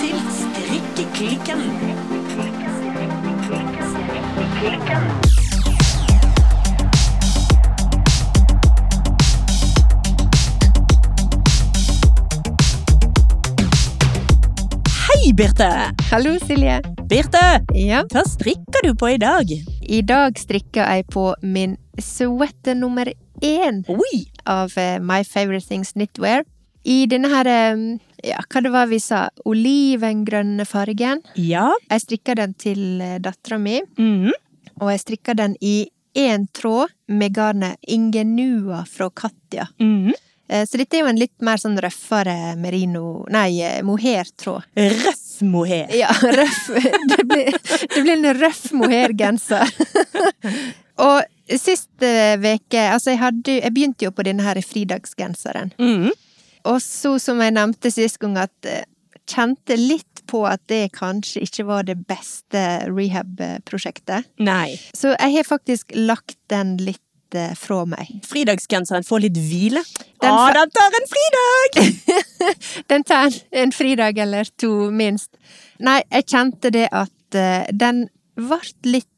til Strikkeklikken. Hei, Birte! Hallo, Silje. Birte, Ja. hva strikker du på i dag? I dag strikker jeg på min sweater nummer én Oi! av eh, My Favorite Things Knitwear. I denne her, eh, ja, hva det var vi sa, olivengrønne fargen. Ja. Jeg strikka den til eh, dattera mi, Mhm. og jeg strikka den i én tråd med garnet Ingenua fra Katja. Mhm. Eh, Så dette er jo en litt mer sånn røffere merino, nei, eh, mohair-tråd. Røff mohair. Ja, røff. Det blir, det blir en røff mohair-genser. Og siste veke, altså jeg hadde, jeg begynte jo på denne her fridagsgenseren. Mhm. Og så, som jeg nevnte sist gang, at eh, kjente litt på at det kanskje ikke var det beste rehab-prosjektet. Nei. Så jeg har faktisk lagt den litt eh, fra meg. Fridagsgenseren får litt hvile. Den ah, den tar en fridag! Den tar en fridag eller to, minst. Nei, jeg kjente det at eh, den ble litt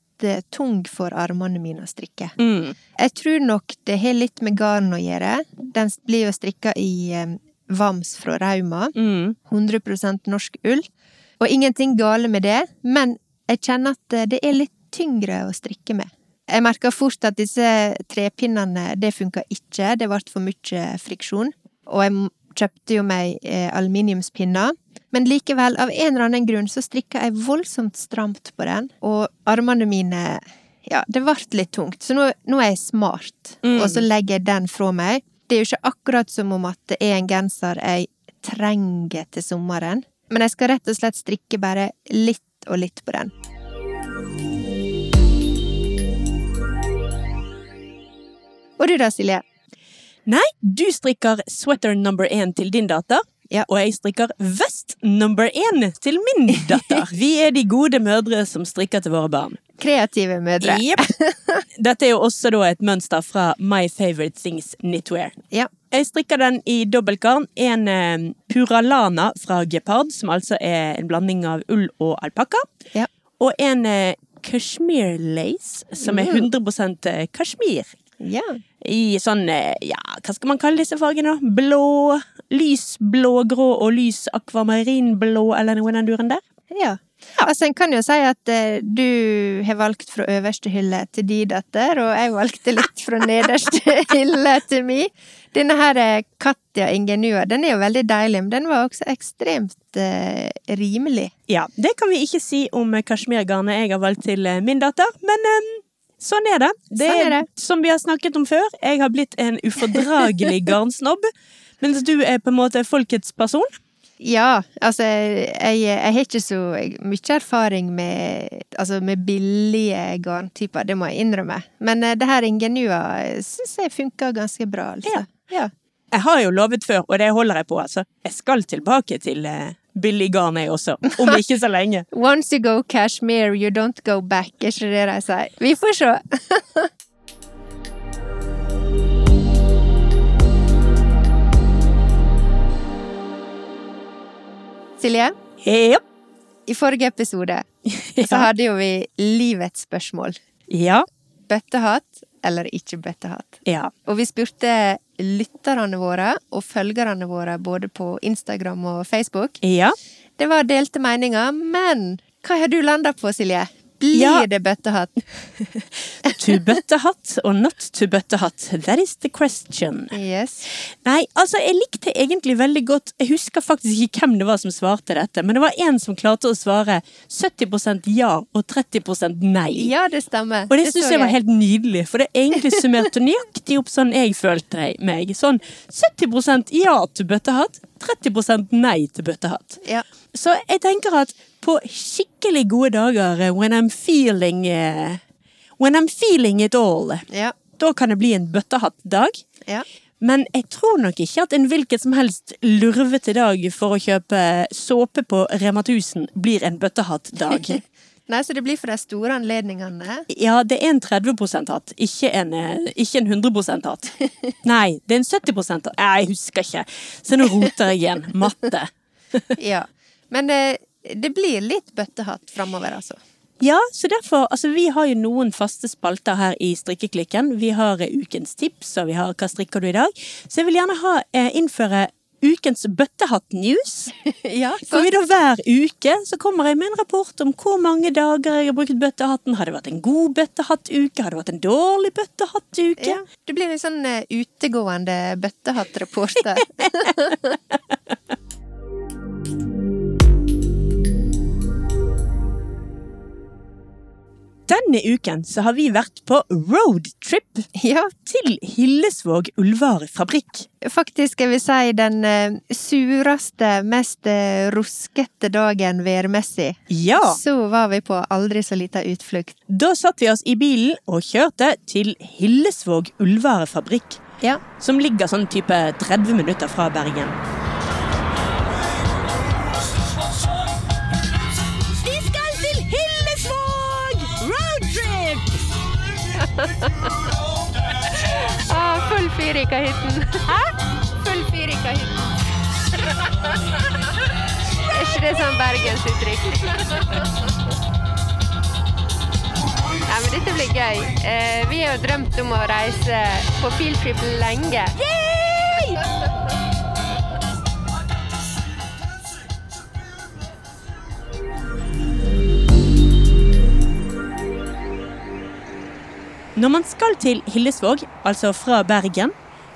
tung for armene mine å strikke. Mm. Jeg tror nok det har litt med garn å gjøre. Den blir jo strikka i eh, Vams fra Rauma. Mm. 100% norsk ull. Og ingenting gale med det, men jeg kjenner at eh, det er litt tyngre å strikke med. Jeg merka fort at disse trepinnene, det funka ikke. Det ble for mye friksjon. Og jeg kjøpte jo meg eh, aluminiumspinner. Men likevel, av en eller annen grunn, så strikka jeg voldsomt stramt på den. Og armene mine Ja, det ble litt tungt. Så nå, nå er jeg smart. Mm. Og så legger jeg den fra meg. Det er jo ikke akkurat som om at det er en genser jeg trenger til sommeren. Men jeg skal rett og slett strikke bare litt og litt på den. Og du da, Silje? Nei, du strikker sweater number én til din datter. Ja. Og jeg strikker vest number én til min datter. Vi er de gode mødre som strikker til våre barn. Kreative mødre. Yep. Dette er jo også da et mønster fra My Favorite Things Knitwear. Ja. Jeg strikker den i dobbeltgarn. En eh, Puralana fra Gepard, som altså er en blanding av ull og alpakka. Ja. Og en eh, Kashmir lace, som er 100 kashmir. kasjmir. Ja. I sånn, eh, ja, hva skal man kalle disse fargene? da? Blå, lys blågrå og lys akvamarinblå, eller noe i den duren der? ja. Altså, en kan jo si at eh, du har valgt fra øverste hylle til di datter, og jeg valgte litt fra nederste hylle til mi. Denne her eh, Katja Ingenua, den er jo veldig deilig, men den var også ekstremt eh, rimelig. Ja, det kan vi ikke si om eh, kasjmirgarnet jeg har valgt til min datter, men sånn er det. Det Sånn er det. som vi har snakket om før, jeg har blitt en ufordragelig garnsnobb, mens du er på en måte folkets person. Ja, altså, jeg, jeg har ikke så mye erfaring med, altså, med billige garntyper, det må jeg innrømme. Men uh, det her Ingenua syns jeg funker ganske bra, altså. Ja. Jeg har jo lovet før, og det holder jeg på, altså. Jeg skal tilbake til eh, billig garn, også. Om ikke så lenge. Once you go cashmere, you don't go back, er ikke det de sier? Vi får se. Silje, Ja. i forrige episode så hadde jo vi livets spørsmål. Ja. Bøttehatt eller ikke bøttehatt? Ja. Og vi spurte lytterne våre og følgerne våre både på Instagram og Facebook. Ja. Det var delte meninger, men hva har du landa på, Silje? Blir Ja. det bøttehatt? To bøttehatt og not to bøttehatt? That is the question. Yes. Nei, altså, jeg likte egentlig veldig godt Jeg husker faktisk ikke hvem det var som svarte dette, men det var en som klarte å svare 70% ja og 30% nei. Ja, det stemmer. Og det det syns jeg var helt nydelig, for det egentlig summerte nøyaktig opp sånn jeg følte meg. Sånn 70% ja til bøttehatt, 30% nei til bøttehatt. Ja. Så jeg tenker at på skikkelig gode dager, eh, when I'm feeling uh, When I'm feeling it all, Ja. da kan det bli en bøttehattdag. ja. Men jeg tror nok ikke at en hvilket som helst lurvete dag for å kjøpe såpe på Rema 1000 blir en bøttehatt-dag. Nei, så det blir for de store anledningene. Ja, det er en 30 %-hatt. ikke en, eh, ikke en 100 hatt. Nei, det er en 70 %-hatt. Jeg husker ikke. Så nå roter jeg igjen. Matte. Ja. Men eh, det blir litt bøttehatt framover, altså. Ja, så derfor, altså Vi har jo noen faste spalter her i Strikkeklikken. Vi har eh, ukens tips, og vi har Hva strikker du i dag? Så jeg vil gjerne ha, eh, innføre ukens bøttehatt-news. ja, For vi da hver uke så kommer jeg med en rapport om hvor mange dager jeg har brukt bøttehatten. Har det vært en god bøttehattuke? Har det vært en dårlig bøttehattuke? Ja, du blir en sånn uh, utegående bøttehattreporter. Denne uken så har vi vært på roadtrip ja, til Hillesvåg ullvarefabrikk. faktisk jeg vil si den eh, sureste, mest eh, ruskete dagen værmessig. Ja! Så var vi på aldri så lita utflukt. Da satt vi oss i bilen og kjørte til Hillesvåg ullvarefabrikk, Ja, som ligger sånn type 30 minutter fra Bergen. ah, full fyr i kahytten. Hæ? Full fyr i kahytten. er ikke det sånn bergensuttrykk? Nei, men dette blir gøy. Eh, vi har jo drømt om å reise på fieldtrip lenge. Når man skal til Hillesvåg, altså fra Bergen,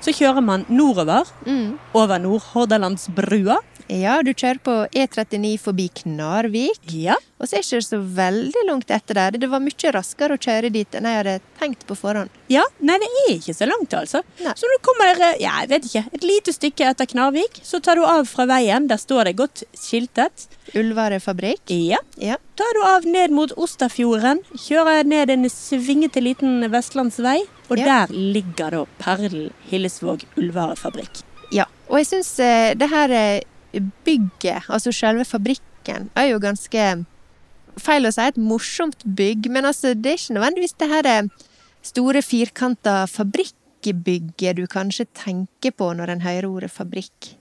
så kjører man nordover, Mm. over Nordhordalandsbrua. Ja, du kjører på E39 forbi Knarvik. Ja. Og så er det ikke så veldig langt etter der. Det var mye raskere å kjøre dit enn jeg hadde tenkt på forhånd. ja. Nei, det er ikke så langt, altså. Nei. Så når du kommer eh, ja, jeg vet ikke, et lite stykke etter Knarvik, så tar du av fra veien. Der står det godt skiltet. Ullvarefabrikk. Ja. Ja. tar du av ned mot Osterfjorden, kjører ned en svingete liten vestlandsvei, og Ja. der ligger da perlen Hillesvåg ullvarefabrikk. ja. Og jeg syns eh, det her eh, bygget, altså selve fabrikken, er jo ganske Feil å si et morsomt bygg, men altså, det er ikke nødvendigvis det her eh, store firkanta fabrikkbygget du kanskje tenker på når en hører ordet fabrikk.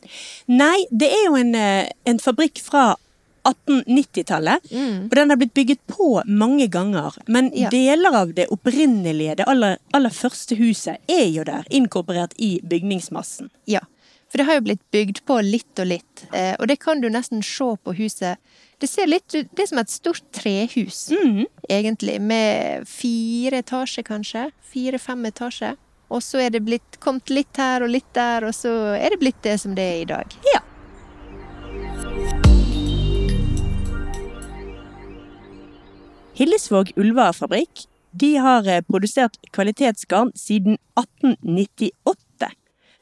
Nei, det er jo en, eh, en fabrikk fra 1890-tallet, Mm. og den har blitt bygget på mange ganger. Men Ja. deler av det opprinnelige, det aller, aller første huset, er jo der, inkorporert i bygningsmassen. Ja, for det har jo blitt bygd på litt og litt, eh, og det kan du nesten se på huset. Det ser litt ut Det er som et stort trehus, Mhm. egentlig, med fire etasjer, kanskje. Fire-fem etasjer. Og så er det blitt kommet litt her og litt der, og så er det blitt det som det er i dag. Ja. Hillesvåg ullvarefabrikk de har eh, produsert kvalitetsgarn siden 1898.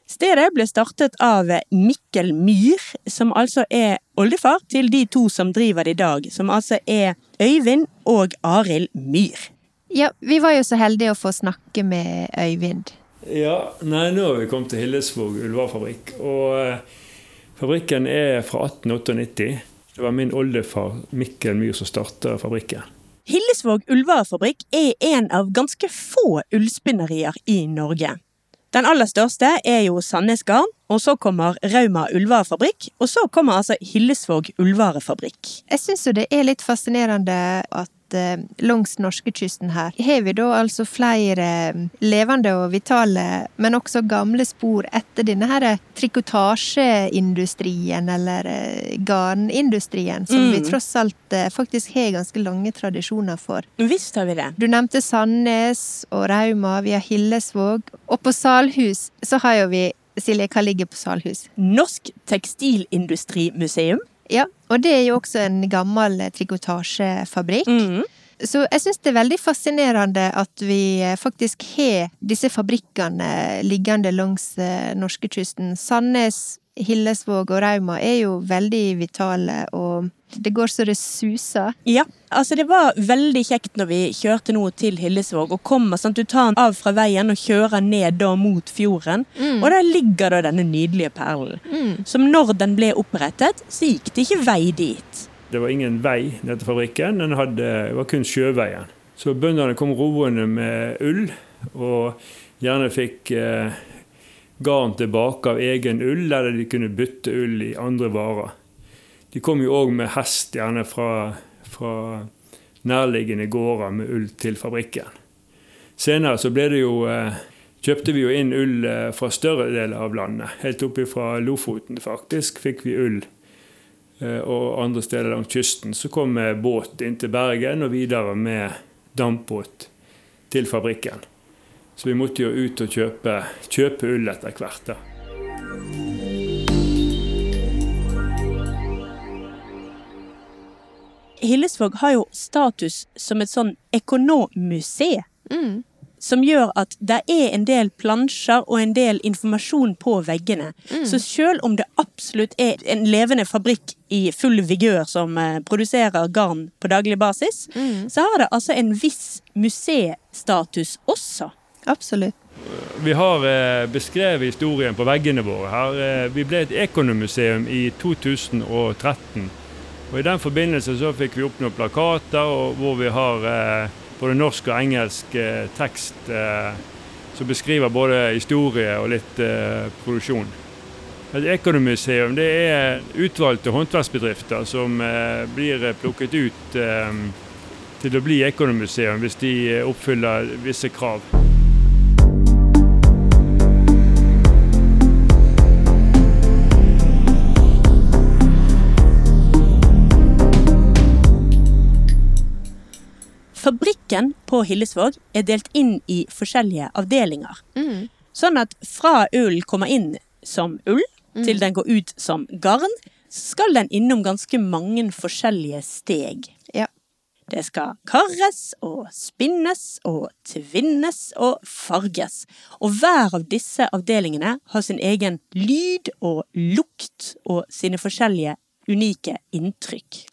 Stedet ble startet av Mikkel Myhr, som altså er oldefar til de to som driver det i dag, som altså er Øyvind og Arild Myhr. Ja, vi var jo så heldige å få snakke med Øyvind. Ja, nei, nå har vi kommet til Hillesvåg ullvarefabrikk. Og eh, fabrikken er fra 1898. Det var min oldefar Mikkel Myhr som starta fabrikken. Hillesvåg ullvarefabrikk er en av ganske få ullspinnerier i Norge. Den aller største er jo Sandnes Garn, og så kommer Rauma ullvarefabrikk, og så kommer altså Hillesvåg ullvarefabrikk. Jeg syns jo det er litt fascinerende at eh, langs norskekysten her har vi da altså flere eh, levende og vitale, men også gamle spor etter denne her trikotasjeindustrien, eller eh, garnindustrien, som vi Mm. tross alt eh, faktisk har ganske lange tradisjoner for. Visst har vi det. Du nevnte Sandnes og Rauma, vi har Hillesvåg, og på Salhus så har jo vi Silje, hva ligger på Salhus? Norsk Tekstilindustrimuseum. Ja, og det er jo også en gammel eh, trikotasjefabrikk. Mm. Så jeg syns det er veldig fascinerende at vi eh, faktisk har disse fabrikkene liggende langs eh, norskekysten. Sandnes, Hillesvåg og Rauma er jo veldig vitale, og det går så det suser. Ja, altså det var veldig kjekt når vi kjørte nå til Hillesvåg og kommer, sant? du tar den av fra veien og kjører ned da mot fjorden, og der ligger da denne nydelige perlen. Mm. Som når den ble opprettet, så gikk det ikke vei dit. Det var ingen vei ned til fabrikken, den hadde, det var kun sjøveien. Så bøndene kom roende med ull, og gjerne fikk eh, garn tilbake av egen ull, der de kunne bytte ull i andre varer. De kom jo òg med hest, gjerne fra, fra nærliggende gårder med ull til fabrikken. Senere så ble det jo eh, kjøpte vi jo inn ull eh, fra større deler av landet. Helt opp fra Lofoten faktisk fikk vi ull. Eh, og andre steder langs kysten. Så kom båt inn til Bergen og videre med dampbåt til fabrikken. Så vi måtte jo ut og kjøpe, kjøpe ull etter hvert. da. Hillesvåg har jo status som et sånn ekonommuseum. Mm. Som gjør at det er en del plansjer og en del informasjon på veggene. Så selv om det absolutt er en levende fabrikk i full vigør som eh, produserer garn på daglig basis, så har det altså en viss museestatus også. Absolutt. Vi har eh, beskrevet historien på veggene våre her. Eh, vi ble et ekonomuseum i 2013. Og I den forbindelse så fikk vi opp noen plakater hvor vi har eh, både norsk og engelsk eh, tekst eh, som beskriver både historie og litt eh, produksjon. Et ekonomuseum det er utvalgte håndverksbedrifter som eh, blir plukket ut eh, til å bli ekonomuseum hvis de eh, oppfyller visse krav. Fabrikken på Hillesvåg er delt inn i forskjellige avdelinger. Mm. Sånn at fra ull kommer inn som ull, til den går ut som garn, skal den innom ganske mange forskjellige steg. Ja. Det skal karres og spinnes og tvinnes og farges. Og hver av disse avdelingene har sin egen lyd og lukt og sine forskjellige unike inntrykk.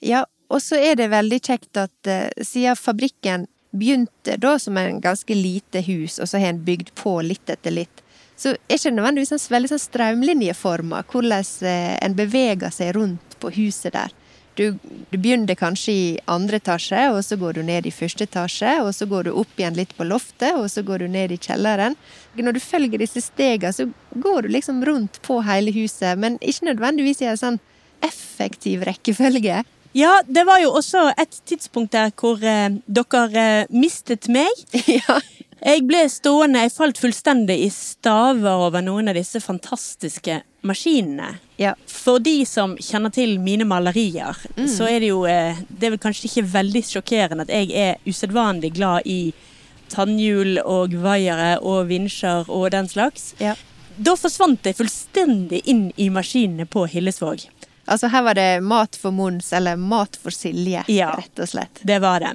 Ja, og så er det veldig kjekt at eh, siden fabrikken begynte da som en ganske lite hus, og så har en bygd på litt etter litt, så er ikke nødvendigvis en veldig sånn strømlinjeforma hvordan eh, en beveger seg rundt på huset der. Du, du begynner kanskje i andre etasje, og så går du ned i første etasje, og så går du opp igjen litt på loftet, og så går du ned i kjelleren. Når du følger disse stegene, så går du liksom rundt på hele huset, men ikke nødvendigvis i en sånn effektiv rekkefølge. Ja, det var jo også et tidspunkt der hvor eh, dere eh, mistet meg. ja. Jeg ble stående, jeg falt fullstendig i staver over noen av disse fantastiske maskinene. Ja. For de som kjenner til mine malerier, så er det jo eh, Det er vel kanskje ikke veldig sjokkerende at jeg er usedvanlig glad i tannhjul og vaiere og vinsjer og den slags. ja. Da forsvant jeg fullstendig inn i maskinene på Hillesvåg. Altså her var det mat for Mons, eller mat for Silje, Ja. rett og slett. Det var det.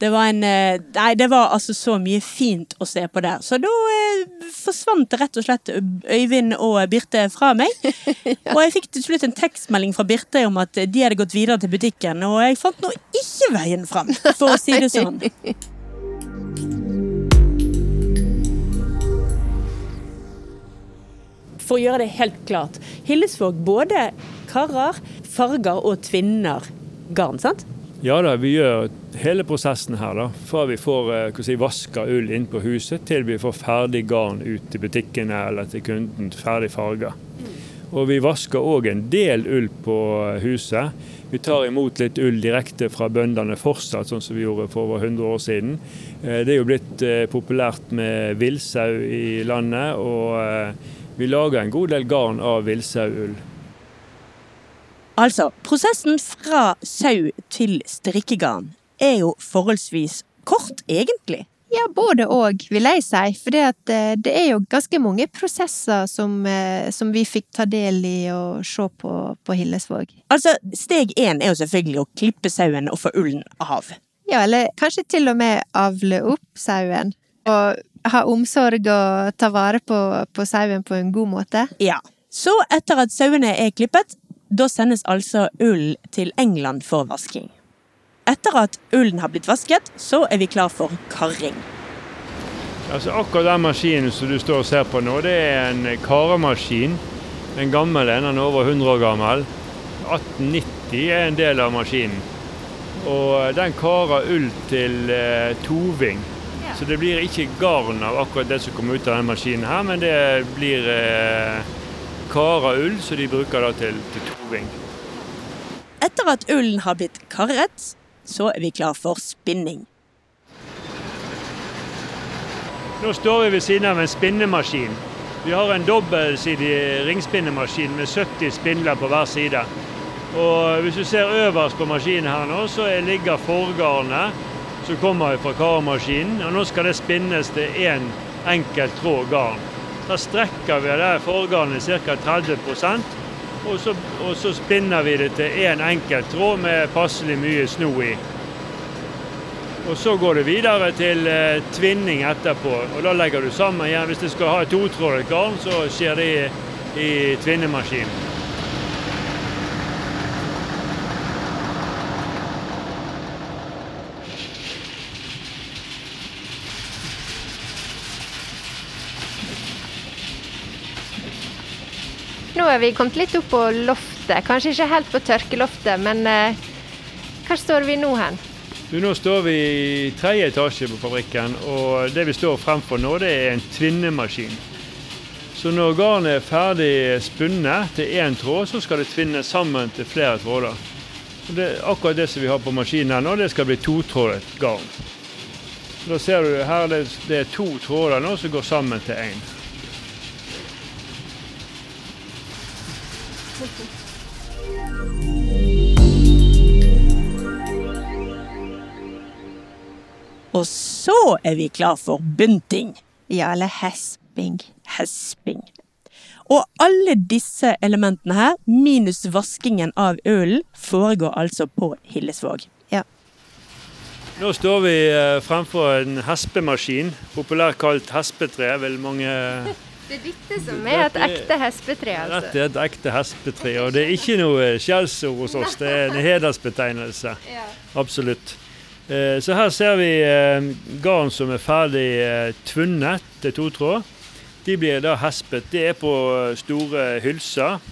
Det var en eh, Nei, det var altså så mye fint å se på der. Så da eh, forsvant rett og slett Øyvind og Birte fra meg. Og jeg fikk til slutt en tekstmelding fra Birte om at de hadde gått videre til butikken, og jeg fant nå ikke veien fram, for å si det sånn. For å gjøre det helt klart. Hillesvåg både karrer, farger og tvinner garn, sant? Ja da, vi gjør hele prosessen her, da. Fra vi får eh, si, vaska ull inn på huset, til vi får ferdig garn ut til butikkene eller til kunden, ferdig farga. Og vi vasker òg en del ull på eh, huset. Vi tar imot litt ull direkte fra bøndene fortsatt, sånn som vi gjorde for over 100 år siden. Eh, Det er jo blitt populært med villsau i landet, og vi lager en god del garn av villsauull. Altså, prosessen fra sau til strikkegarn er jo forholdsvis kort, egentlig. Ja, både og, vil jeg si. For det, eh, det er jo ganske mange prosesser som, eh, som vi fikk ta del i og se på på Hillesvåg. Altså, steg én er jo selvfølgelig å klippe sauen og få ullen av. Ja, eller kanskje til og med avle opp sauen. Og ha omsorg og ta vare på, på sauen på en god måte. Ja. Så etter at sauene er klippet, da sendes altså ull til England for vasking. Etter at ullen har blitt vasket, så er vi klar for karring. Altså Akkurat den maskinen som du står og ser på nå, det er en karemaskin. En gammel en, den er over 100 år gammel. 1890 er en del av maskinen. Og den karer ull til eh, toving. Så det blir ikke garn av akkurat det som kommer ut av denne maskinen her, men det blir eh, kara ull, som de bruker da til, til toving. etter at ullen har blitt karret, så er vi klar for spinning. Nå står vi ved siden av en spinnemaskin. Vi har en dobbeltsidig ringspinnemaskin med 70 spindler på hver side. Og Hvis du ser øverst på maskinen her nå, så ligger forgarnet som kommer fra karemaskinen. Og nå skal det spinnes til én en enkelt tråd garn. Da strekker vi det forgarnet ca. 30% og så, og så spinner vi det til én en enkelt tråd med passelig mye sno i. Og Så går det videre til eh, tvinning etterpå. og Da legger du sammen igjen. Hvis du skal ha totrådet garn, så skjer det i, i tvinnemaskin. Nå er vi kommet litt opp på loftet. Kanskje ikke helt på tørkeloftet, men eh, hvor står vi nå hen? Du, nå står vi i tredje etasje på fabrikken, og det vi står fremfor nå, det er en tvinnemaskin. Så når garnet er ferdig spunnet til én tråd, så skal det tvinnes sammen til flere tråder. Og det akkurat det som vi har på maskinen her nå, det skal bli totrådet garn. Da ser du her det, det er to tråder nå som går sammen til én. Og så er vi klar for bunting. Ja, eller hesping. Hesping. Og alle disse elementene her, minus vaskingen av ølen, foregår altså på Hillesvåg. Ja. Nå står vi eh, fremfor en hespemaskin, populært kalt hespetre, vil mange Det er dette som er et ekte hespetre, altså? Dette er et ekte hespetre, og det er ikke noe skjellsord hos oss. Det er en hedersbetegnelse. Absolutt. Eh, så her ser vi eh, garn som er ferdig eh, tvunnet til totråd. De blir da hespet. Det er på store hylser.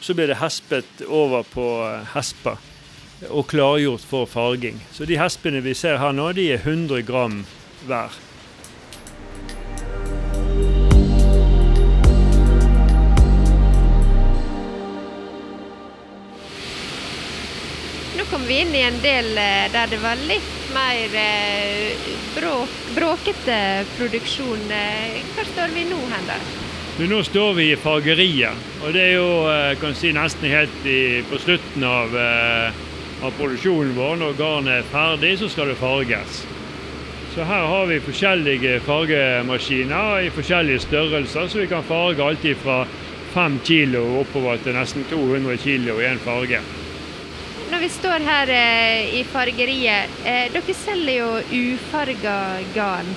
Så blir det hespet over på hesper og klargjort for farging. Så de hespene vi ser her nå, de er 100 gram hver. Vi inn i en del der det var litt mer eh, bråk, bråkete produksjon. Eh, hvor står vi nå hen, da? Nå står vi i fargeriet. Og det er jo eh, kan si, nesten helt i, på slutten av, av, produksjonen vår. Når garnet er ferdig, så skal det farges. Så her har vi forskjellige fargemaskiner i forskjellige størrelser, så vi kan farge alltid fra 5 kg oppover til nesten 200 kg i én farge når vi står her eh, i fargeriet, eh, dere selger jo ufarga garn.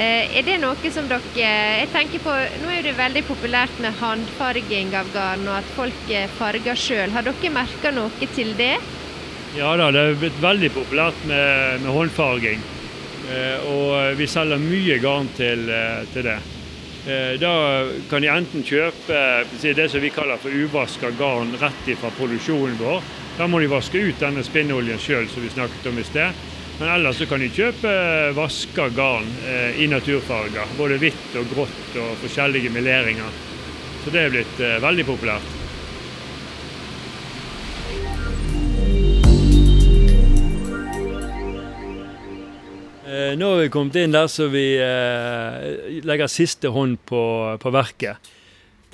Eh, er det noe som dere Jeg tenker på, Nå er det veldig populært med håndfarging av garn, og at folk eh, farger sjøl. Har dere merka noe til det? Ja da, det er blitt veldig populært med, med håndfarging. Eh, og vi selger mye garn til, eh, til det. Da kan de enten kjøpe det som vi kaller for uvaska garn rett fra produksjonen vår, da må de vaske ut denne spinnoljen sjøl, som vi snakket om i sted. Men ellers så kan de kjøpe vaska garn eh, i naturfarger. Både hvitt og grått og forskjellige meleringer. Så det er blitt eh, veldig populært. Nå har vi kommet inn der så vi eh, legger siste hånd på, på verket.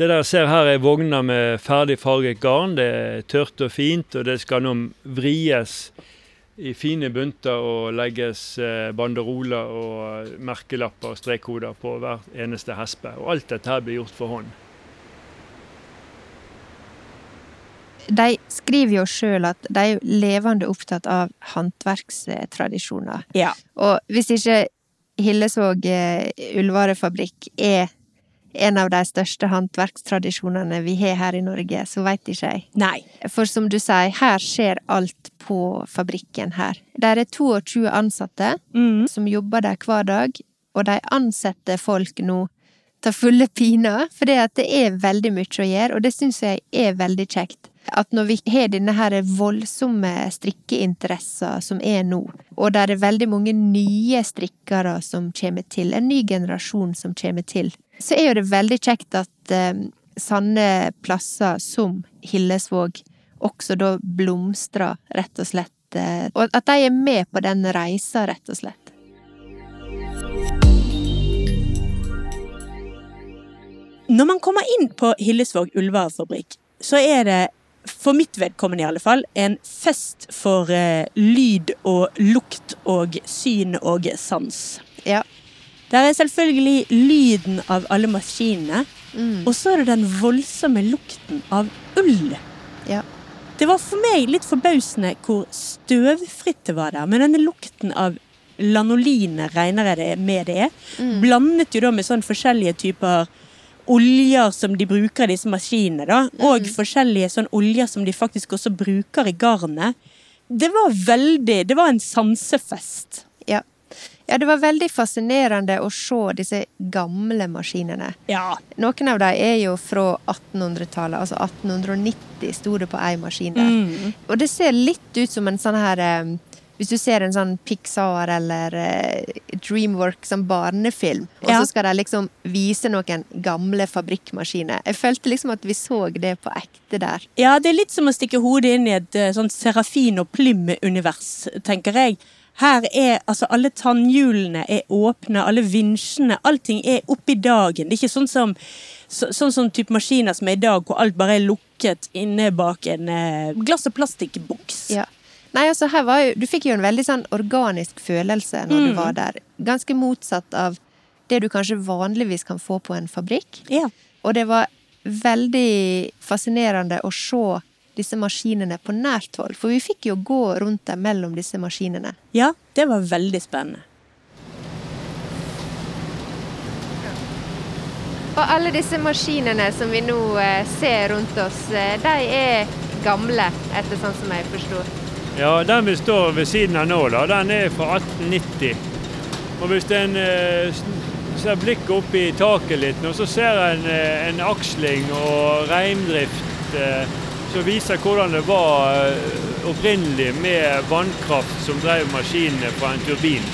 Det dere ser her er vogner med ferdig farget garn. Det er tørt og fint, og det skal nå vries i fine bunter og legges eh, banderoler og merkelapper og strekkoder på hver eneste hespe. Og alt dette her blir gjort for hånd. De skriver jo sjøl at de er levende opptatt av håndverkstradisjoner. Ja. Og hvis ikke Hillesvåg eh, ullvarefabrikk er en av de største håndverkstradisjonene vi har her i Norge, så veit ikke jeg. Nei. For som du sier, her skjer alt på fabrikken her. Der er 22 ansatte mm. som jobber der hver dag, og de ansetter folk nå til fulle piner, for det er veldig mye å gjøre, og det syns jeg er veldig kjekt. At når vi har denne her voldsomme strikkeinteresser som er nå, og der det er veldig mange nye strikkere som kommer til, en ny generasjon som kommer til, så er jo det veldig kjekt at eh, sanne plasser som Hillesvåg også da blomstrer, rett og slett. eh, Og at de er med på den reisa, rett og slett. Når man kommer inn på Hillesvåg ullvarefabrikk, så er det, for mitt vedkommende i alle fall, en fest for eh, lyd og lukt og syn og sans. Ja. Der er selvfølgelig lyden av alle maskinene, Mm. og så er det den voldsomme lukten av ull. Ja. Det var for meg litt forbausende hvor støvfritt det var der, men denne lukten av lanoline regner jeg det med det er. Mm. Blandet jo da med sånn forskjellige typer oljer som de bruker i disse maskinene, da. Og forskjellige sånn oljer som de faktisk også bruker i garnet. Det var veldig Det var en sansefest. Ja. ja, det var veldig fascinerende å se disse gamle maskinene. Ja. Noen av dem er jo fra 1800-tallet, altså 1890 sto det på ei maskin der. Mm. Og det ser litt ut som en sånn her eh, Hvis du ser en sånn Pixar eller eh, Dreamwork som barnefilm, og så skal de liksom vise noen gamle fabrikkmaskiner. Jeg følte liksom at vi så det på ekte der. Ja, det er litt som å stikke hodet inn i et sånn Serafin og Plym-univers, tenker jeg. Her er altså alle tannhjulene er åpne, alle vinsjene, allting er oppi dagen. Det er ikke sånn som så, sånn som type maskiner som er i dag, hvor alt bare er lukket inne bak en eh, glass- og plastikkboks. Ja. Nei, altså her var jo Du fikk jo en veldig sånn organisk følelse når du Mm. var der. Ganske motsatt av det du kanskje vanligvis kan få på en fabrikk. Ja. Og det var veldig fascinerende å se disse maskinene på nært hold. For vi fikk jo gå rundt dem mellom disse maskinene. ja, det var veldig spennende. Og alle disse maskinene som vi nå eh, ser rundt oss, eh, de er gamle, etter sånn som jeg forstår. Ja, den vi står ved siden av nå, da, den er fra 1890. Og hvis en eh, ser blikket opp i taket litt nå, så ser en eh, en aksling og reindrift eh, som viser hvordan det var eh, opprinnelig med vannkraft som drev maskinene fra en turbin.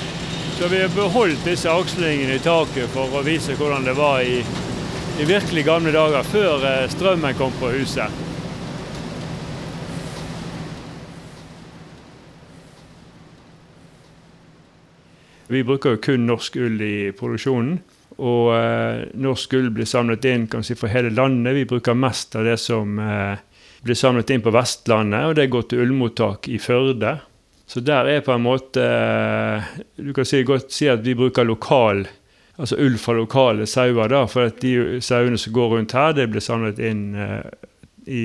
Så vi har beholdt disse akslingene i taket for å vise hvordan det var i, i virkelig gamle dager, før eh, strømmen kom på huset. Vi bruker jo kun norsk ull i produksjonen. Og eh, norsk ull blir samlet inn kan si, for hele landet. Vi bruker mest av det som eh, blir samlet inn på Vestlandet, og det går til ullmottak i Førde. Så der er på en måte eh, Du kan si, godt si at vi bruker lokal altså ull fra lokale sauer, da, for at de sauene som går rundt her, det blir samlet inn eh, i,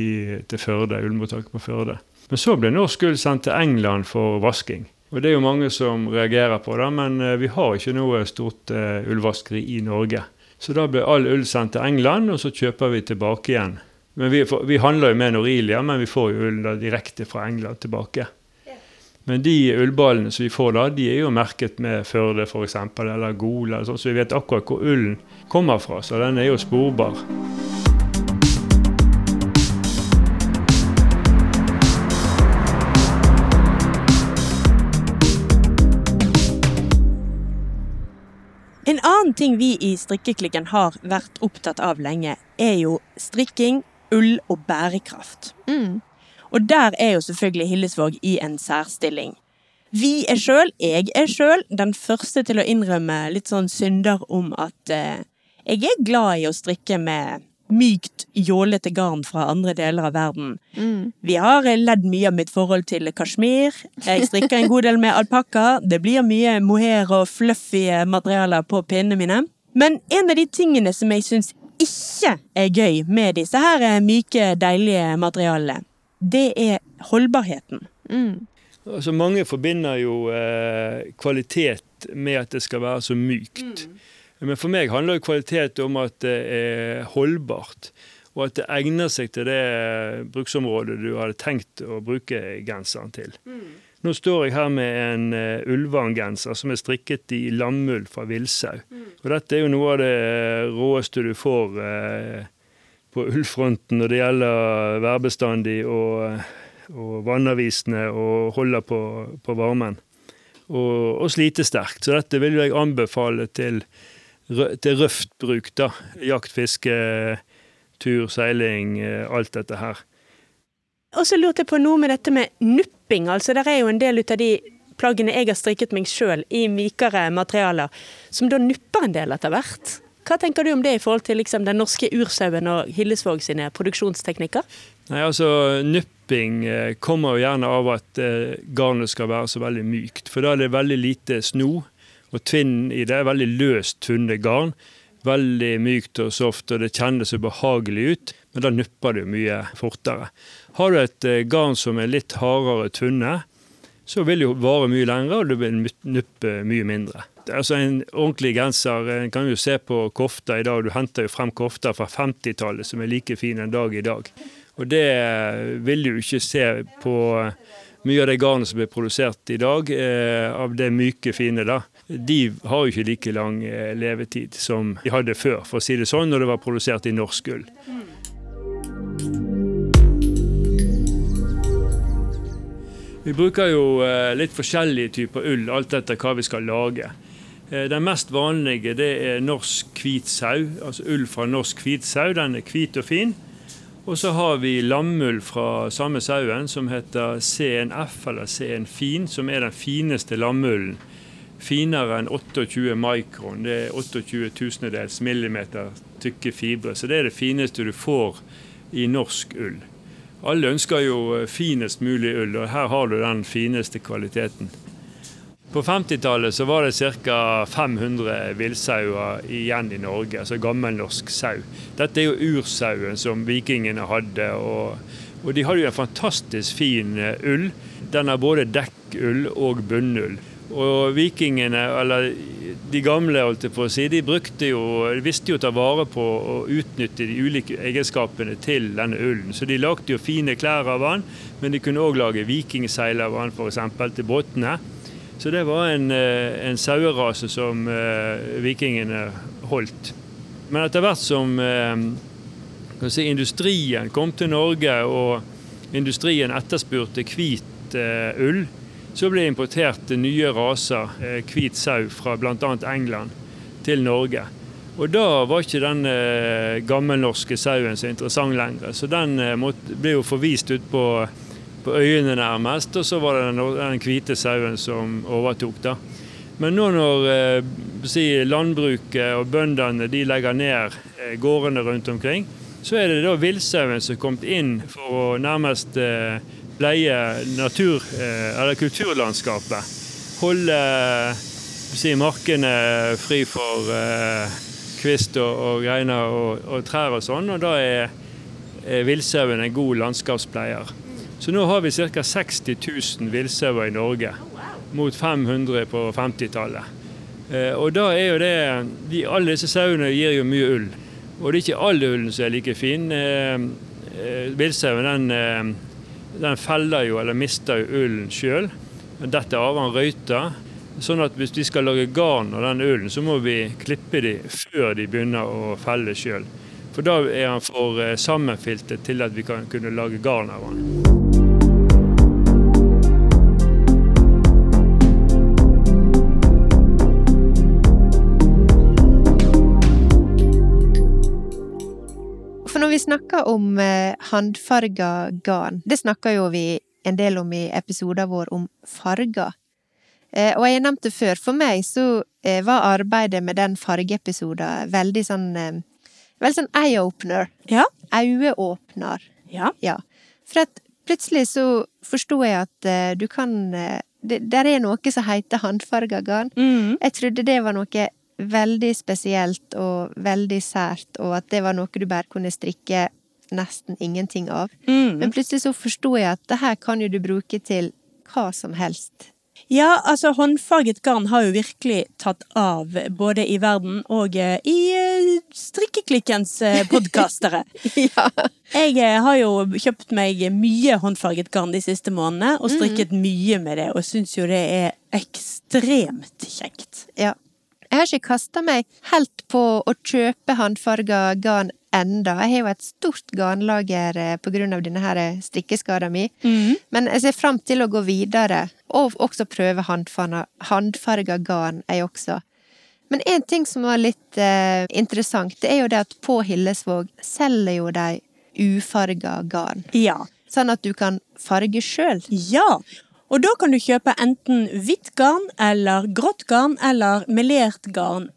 til Førde, ullmottaket på Førde. Men så ble norsk ull sendt til England for vasking. Og det er jo mange som reagerer på det, men eh, vi har ikke noe stort uh, ullvaskeri i Norge. Så da ble all ull sendt til England, og så kjøper vi tilbake igjen. Men vi, vi handler jo med Norilia, men vi får jo ull direkte fra England tilbake. Men de ullballene som vi får da, de er jo merket med Førde f.eks., eller Gol, eller sånn, så vi vet akkurat hvor ullen kommer fra. Så den er jo sporbar. En ting vi i Strikkeklikken har vært opptatt av lenge, er jo strikking, ull og bærekraft. Mm. Og der er jo selvfølgelig Hillesvåg i en særstilling. Vi er sjøl, jeg er sjøl, den første til å innrømme litt sånn synder om at eh, jeg er glad i å strikke med mykt, jålete garn fra andre deler av verden. Mm. Vi har eh, ledd mye av mitt forhold til kasjmir. Jeg strikker en god del med alpakka. Det blir mye mohair og fluffy materialer på pinnene mine. Men en av de tingene som jeg syns ikke er gøy med disse her eh, myke, deilige materialene, det er holdbarheten. Mm. Altså Mange forbinder jo eh, kvalitet med at det skal være så mykt. Men for meg handler jo kvalitet om at det er holdbart. Og at det egner seg til det bruksområdet du hadde tenkt å bruke genseren til. Nå står jeg her med en uh, som er strikket i lammull fra villsau. Og dette er jo noe av det råeste du får eh, på ullfronten når det gjelder værbestandig og, og vannavvisende og holder på, på varmen. Og, og slitesterkt. Så dette vil jeg anbefale til, til røft bruk. da. Jakt, fiske, tur, seiling, eh, alt dette her. Og så lurte jeg på noe med dette med nupping. Altså, det er jo en del ut av de plaggene jeg har strikket meg sjøl i mykere materialer, som da nupper en del etter hvert. Hva tenker du om det i forhold til liksom, den norske ursauen og Hillesvåg sine produksjonsteknikker? Nei, altså Nupping eh, kommer jo gjerne av at eh, garnet skal være så veldig mykt. For da er det veldig lite sno, og tvinn i det er veldig løst tvunnet garn. Veldig mykt og soft, og det kjennes ubehagelig ut, men da nupper det mye fortere. Har du et eh, garn som er litt hardere tvunnet, så vil det jo vare mye lenger, og du vil nuppe mye mindre. Altså En ordentlig genser en kan jo se på kofta i dag. Du henter jo frem kofter fra 50-tallet som er like fine en dag i dag. Og det vil du ikke se på mye av det garnet som blir produsert i dag, eh, av det myke, fine. da. De har jo ikke like lang eh, levetid som de hadde før, for å si det sånn, når det var produsert i norsk gull. Vi bruker jo eh, litt forskjellige typer ull, alt etter hva vi skal lage. Eh, den mest vanlige det er norsk hvit sau, altså ull fra norsk hvit sau. Den er hvit og fin. Og så har vi lammull fra samme sauen som heter CNF, eller CN Fin, som er den fineste lammullen. Finere enn 28 mikron. Det er 28 tusendels millimeter tykke fibre. Så det er det fineste du får i norsk ull. Alle ønsker jo eh, finest mulig ull, og her har du den fineste kvaliteten. På 50-tallet så var det ca. 500 villsauer igjen i Norge, altså gammelnorsk sau. Dette er jo ursauen som vikingene hadde, og, og de hadde jo en fantastisk fin eh, ull. Den har både dekkull og bunnull. Og vikingene, eller de gamle, holdt jeg på å si, de brukte jo, visste jo å ta vare på og utnytte de ulike egenskapene til denne ullen. Så de lagde jo fine klær av den, men de kunne òg lage vikingseil av den, f.eks. til båtene. Så det var en, eh, en sauerase som uh, vikingene holdt. Men etter hvert som uh, si, industrien kom til Norge, og industrien etterspurte hvit ull, så ble det importert nye raser hvit sau fra bl.a. England til Norge. Og da var ikke den eh, gammelnorske sauen så interessant lenger, så den eh, ble jo forvist ut på, på øyene nærmest, og så var det den, den hvite sauen som overtok. da. Men nå når eh, si, landbruket og bøndene de legger ned eh, gårdene rundt omkring, så er det da villsauen som er kommet inn for å nærmest eh, pleie natur, eh, eller kulturlandskapet. Holde si, markene fri for eh, kvist og, og greiner og, og, trær og sånn, og da er, er villsauen en god landskapspleier. Så nå har vi ca. 60 000 villsauer i Norge, mot 500 på 50-tallet. Eh, og da er jo det de, Alle disse sauene gir jo mye ull. Og det er ikke all ullen som er like fin. Eh, eh, Villsauen den, eh, den feller jo, eller mister jo ullen sjøl. Detter av, han røyta. Sånn at hvis vi skal lage garn av den ullen, så må vi klippe de før de begynner å felle sjøl. For da er han for eh, sammenfiltet til at vi kan kunne lage garn av han. For når vi snakker om eh, håndfarga garn, det snakker jo vi en del om i episoder vår om farger. Eh, og jeg har nevnt det før, for meg så eh, var arbeidet med den fargeepisoden veldig sånn Veldig sånn eye-opener. Ja. Øyeåpner. Ja. Ja. For at plutselig så forsto jeg at du kan det, Der er noe som heter håndfarga garn. Mm. Jeg trodde det var noe veldig spesielt og veldig sært, og at det var noe du bare kunne strikke nesten ingenting av. Mm. Men plutselig så forsto jeg at det her kan jo du bruke til hva som helst. Ja, altså håndfarget garn har jo virkelig tatt av, både i verden og eh, i eh, strikkeklikkens eh, podkastere. ja. Jeg har jo kjøpt meg mye håndfarget garn de siste månedene, og strikket mye med det, og syns jo det er ekstremt kjekt. ja. Jeg har ikke kasta meg helt på å kjøpe håndfarga garn enda. Jeg har jo et stort garnlager eh, på grunn av denne her strikkeskada mi. Men jeg ser fram til å gå videre, og også prøve håndfarga, garn, jeg også. Men en ting som var litt eh, interessant, det er jo det at på Hillesvåg selger jo de ufarga garn. Ja. sånn at du kan farge sjøl. Ja, og da kan du kjøpe enten hvitt garn eller grått garn eller melert garn.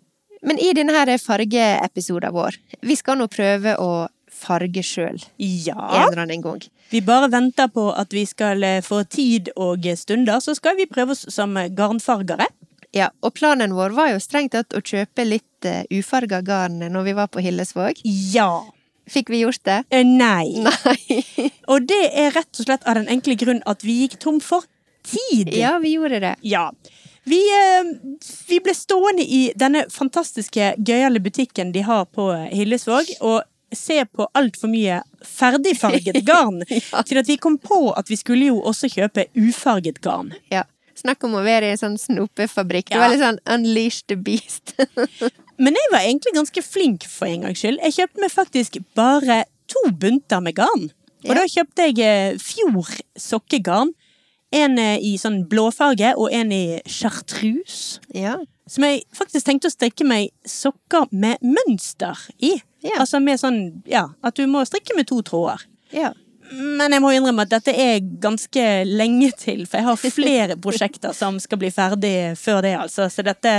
Men i denne fargeepisoden vår, vi skal nå prøve å farge sjøl Ja, en eller annen gang. vi bare venter på at vi skal eh, få tid og stunder, så skal vi prøve oss som garnfargere. Ja, og planen vår var jo strengt tatt å kjøpe litt uh, ufarga garn når vi var på Hillesvåg. Ja. Fikk vi gjort det? Eh, Nei. Nei. Og det er rett og slett av den enkle grunn at vi gikk tom for tid. Ja, vi gjorde det. Ja. Vi, eh, vi ble stående i denne fantastiske, gøyale butikken de har på Hillesvåg, og se på altfor mye ferdigfarget garn, til at vi kom på at vi skulle jo også kjøpe ufarget garn. Ja. Snakk om å være i en sånn snopefabrikk. Det Ja. var litt sånn unleash the beast. Men jeg var egentlig ganske flink for en gangs skyld. Jeg kjøpte meg faktisk bare to bunter med garn. Og Ja. da kjøpte jeg eh, Fjord sokkegarn. En eh, i sånn blåfarge og en i chartreuse. ja. Som jeg faktisk tenkte å strikke meg sokker med mønster i. Ja. Altså med sånn, ja, at du må strikke med to tråder. ja. Men jeg må innrømme at dette er ganske lenge til, for jeg har flere prosjekter som skal bli ferdig før det, altså. Så dette,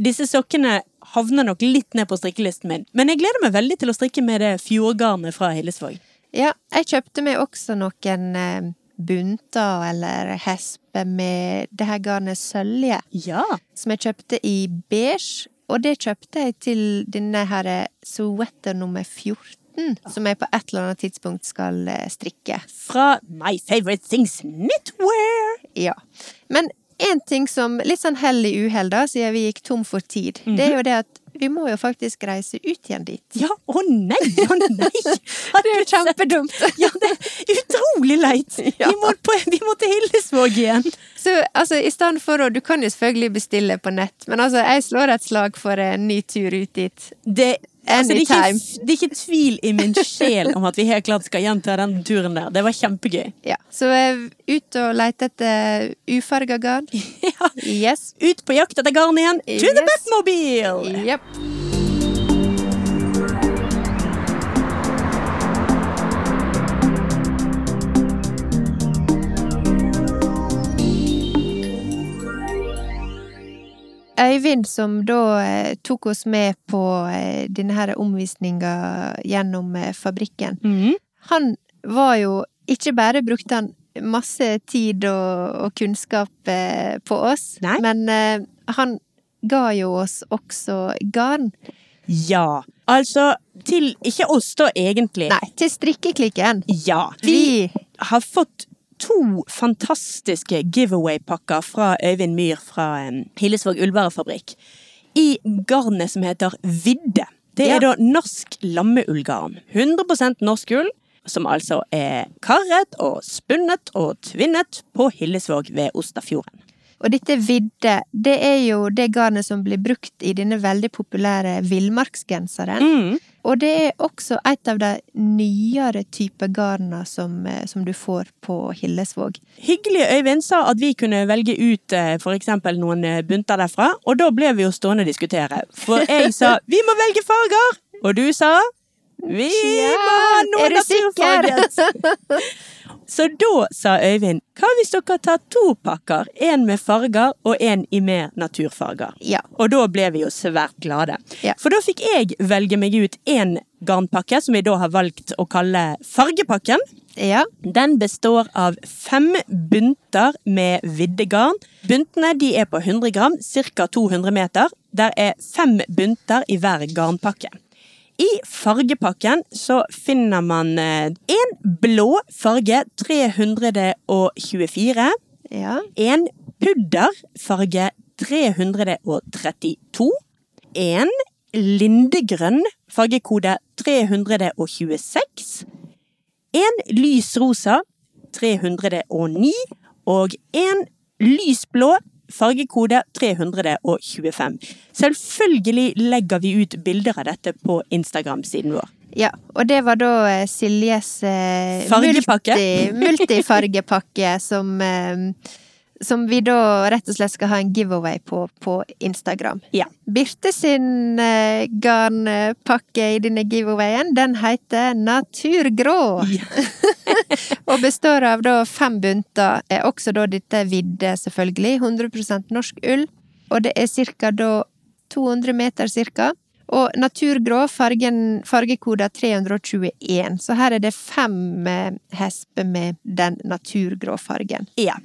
disse sokkene havner nok litt ned på strikkelisten min. Men jeg gleder meg veldig til å strikke med det fjordgarnet fra Hillesvåg. Ja, jeg kjøpte meg også noen eh, bunter eller hesper med det her garnet sølje, Ja. som jeg kjøpte i beige. Og det kjøpte jeg til denne her sweater nummer 14, som jeg på et eller annet tidspunkt skal eh, strikke. Fra My Favorite Things Knitwear. Ja. Men én ting som litt sånn hell i uhell, da, siden vi gikk tom for tid, det er jo det at vi må jo faktisk reise ut igjen dit. Ja, å nei, å nei! Det er jo kjempedumt! Ja, det er utrolig leit! Ja. Vi, må på, vi må til Hillesvåg igjen. Så altså, i stedet for å Du kan jo selvfølgelig bestille på nett, men altså, jeg slår et slag for en ny tur ut dit. Det, altså, det, er ikke, tvil i min sjel om at vi helt klart skal gjenta den turen der. Det var kjempegøy. Ja. Så eh, ut og lete etter ufarga garn. Ja. Yes. Ut på jakt etter garn igjen. To the Batmobile! Jepp. Øyvind, som da eh, tok oss med på eh, denne her omvisninga gjennom eh, fabrikken, mm. han var jo Ikke bare brukte han masse tid og, og kunnskap på oss, Nei. men han ga jo oss også garn. Ja. Altså, til ikke oss da, egentlig. Nei, til strikkeklikken. Ja. Vi har fått to fantastiske giveaway-pakker fra Øyvind Myhr fra Hillesvåg ullvarefabrikk. I garnet som heter Vidde. Det er Ja. da norsk lammeullgarn. 100% norsk ull, som altså er karret og spunnet og tvinnet på Hillesvåg ved Ostafjorden. Og dette vidde, det er jo det garnet som blir brukt i denne veldig populære villmarksgenseren. Mm. Og det er også et av de nyere typer garna som, eh, som du får på Hillesvåg. Hyggelig Øyvind sa at vi kunne velge ut f.eks. for eksempel noen eh, bunter derfra, og da ble vi jo stående og diskutere. For jeg sa vi må velge farger, og du sa vi må ha noe naturfarget. Så da sa Øyvind hva hvis dere tar to pakker, en med farger og en i mer naturfarger. Ja. Og da ble vi jo svært glade. Ja. For da fikk jeg velge meg ut en garnpakke, som vi da har valgt å kalle fargepakken. Ja. Den består av fem bunter med viddegarn. Buntene de er på 100 gram, ca. 200 meter. Der er fem bunter i hver garnpakke. I fargepakken så finner man en blå farge 324. Ja. En pudderfarge 332. En lindegrønn fargekode 326. En lys rosa 309. Og en lysblå fargekode 325. Selvfølgelig legger vi ut bilder av dette på Instagram-siden vår. ja. Og det var da eh, Siljes eh, Fargepakke. multi- multifargepakke som eh, som vi da rett og slett skal ha en giveaway på på Instagram. Ja. Birte sin eh, garnpakke i denne giveawayen, den heter Naturgrå. Og består av da fem bunter, er også da dette vidde, selvfølgelig. 100% norsk ull. Og det er cirka da 200 meter cirka. Og naturgrå, fargen, fargekoder 321. Så her er det fem eh, hesper med den naturgrå fargen. Ja.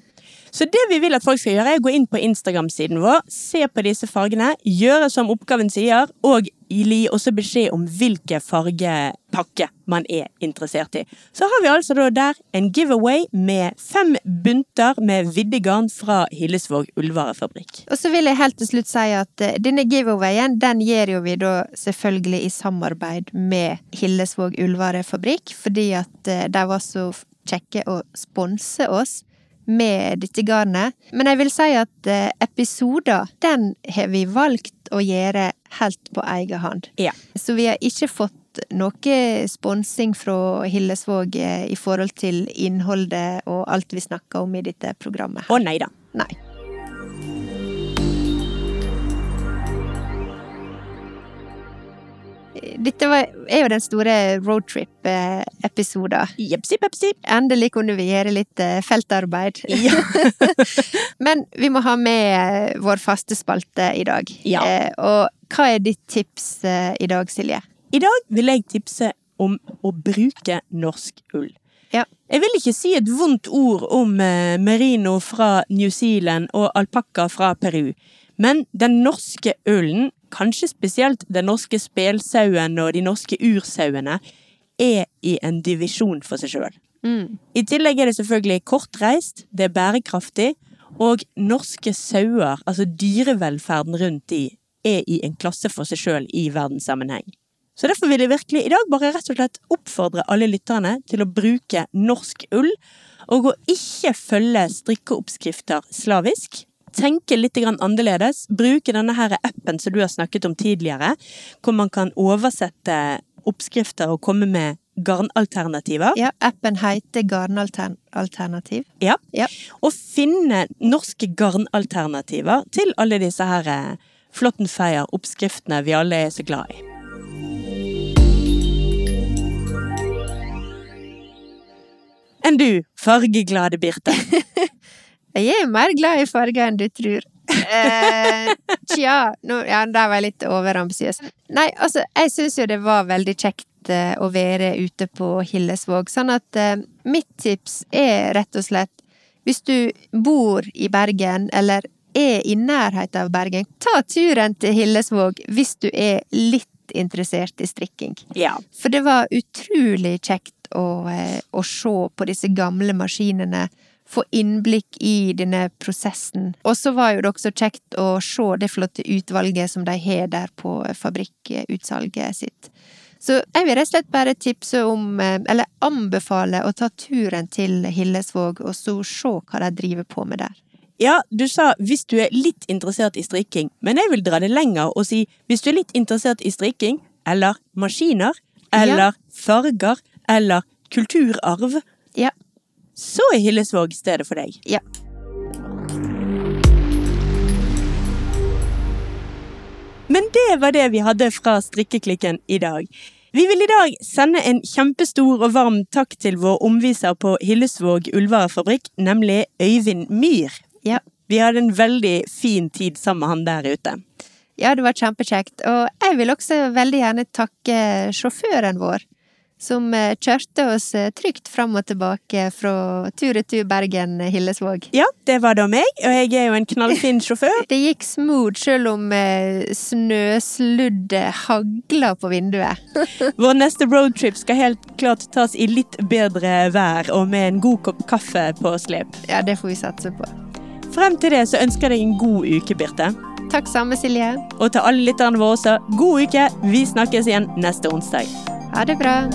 Så det vi vil at folk skal gjøre, er å gå inn på Instagram-siden vår, se på disse fargene, gjøre som oppgaven sier, og gi også beskjed om hvilke fargepakke man er interessert i. Så har vi altså der en giveaway med fem bunter med viddegarn fra Hillesvåg ullvarefabrikk. Og så vil jeg helt til slutt si at uh, denne giveawayen den gjør jo vi da selvfølgelig i samarbeid med Hillesvåg ullvarefabrikk, fordi at uh, de var så kjekke å sponse oss med dette garnet. Men jeg vil si at eh, episoder, den har vi valgt å gjøre helt på egen hånd. Ja. Så vi har ikke fått noe sponsing fra Hillesvåg eh, i forhold til innholdet og alt vi snakker om i dette programmet. Å nei da. Nei. Dette var, er jo den store roadtrip-episoden. Jepsi pepsi. Endelig kunne vi gjøre litt eh, feltarbeid. Ja. Men vi må ha med eh, vår faste spalte i dag. Ja. Eh, og hva er ditt tips eh, i dag, Silje? I dag vil jeg tipse om å bruke norsk ull. Ja. Jeg vil ikke si et vondt ord om eh, merino fra New Zealand og alpakka fra Peru, men den norske ullen, kanskje spesielt den norske spelsauen og de norske ursauene, er i en divisjon for seg sjøl. Mm. I tillegg er det selvfølgelig kortreist, det er bærekraftig, og norske sauer, altså dyrevelferden rundt de, er i en klasse for seg sjøl i verdenssammenheng. Så derfor vil jeg virkelig i dag bare rett og slett oppfordre alle lytterne til å bruke norsk ull, og å ikke følge strikkeoppskrifter slavisk. Tenke litt annerledes. Bruke denne her appen som du har snakket om tidligere, hvor man kan oversette oppskrifter og komme med garnalternativer. Ja, appen heter Garnalternativ. Ja. Ja. Og finne norske garnalternativer til alle disse her eh, Flåttenfeier-oppskriftene vi alle er så glad i. Enn du, fargeglade Birte. Jeg er mer glad i farger enn du tror. Eh, tja, nå, ja, der var jeg litt overambisiøs. Nei, altså, jeg syns jo det var veldig kjekt eh, å være ute på Hillesvåg, sånn at eh, mitt tips er rett og slett hvis du bor i Bergen, eller er i nærheten av Bergen, ta turen til Hillesvåg hvis du er litt interessert i strikking. Ja. For det var utrolig kjekt å, eh, å se på disse gamle maskinene, få innblikk i denne prosessen. Og så var jo det også kjekt å se det flotte utvalget som de har der på fabrikkutsalget sitt. Så jeg vil rett og slett bare tipse om, eh, eller anbefale, å ta turen til Hillesvåg og så se hva de driver på med der. Ja, du sa hvis du er litt interessert i strikking, men jeg vil dra det lenger og si hvis du er litt interessert i strikking, eller maskiner, eller farger, eller kulturarv, Ja. Så er Hillesvåg stedet for deg. Ja. Men det var det vi hadde fra Strikkeklikken i dag. Vi vil i dag sende en kjempestor og varm takk til vår omviser på Hillesvåg ullvarefabrikk, nemlig Øyvind Myhr. Ja. Vi hadde en veldig fin tid sammen med han der ute. Ja, det var kjempekjekt. Og jeg vil også veldig gjerne takke sjåføren vår, som eh, kjørte oss eh, trygt fram og tilbake fra tur-retur Bergen-Hillesvåg. Ja, det var da meg, og jeg er jo en knallfin sjåfør. Det gikk smooth selv om eh, snøsluddet hagla på vinduet. Vår neste roadtrip skal helt klart tas i litt bedre vær og med en god kopp kaffe på slep. Ja, det får vi satse på. Frem til det så ønsker jeg deg en god uke, Birte. Takk samme, Silje. Og til alle lytterne våre også, god uke! Vi snakkes igjen neste onsdag. a dobrá.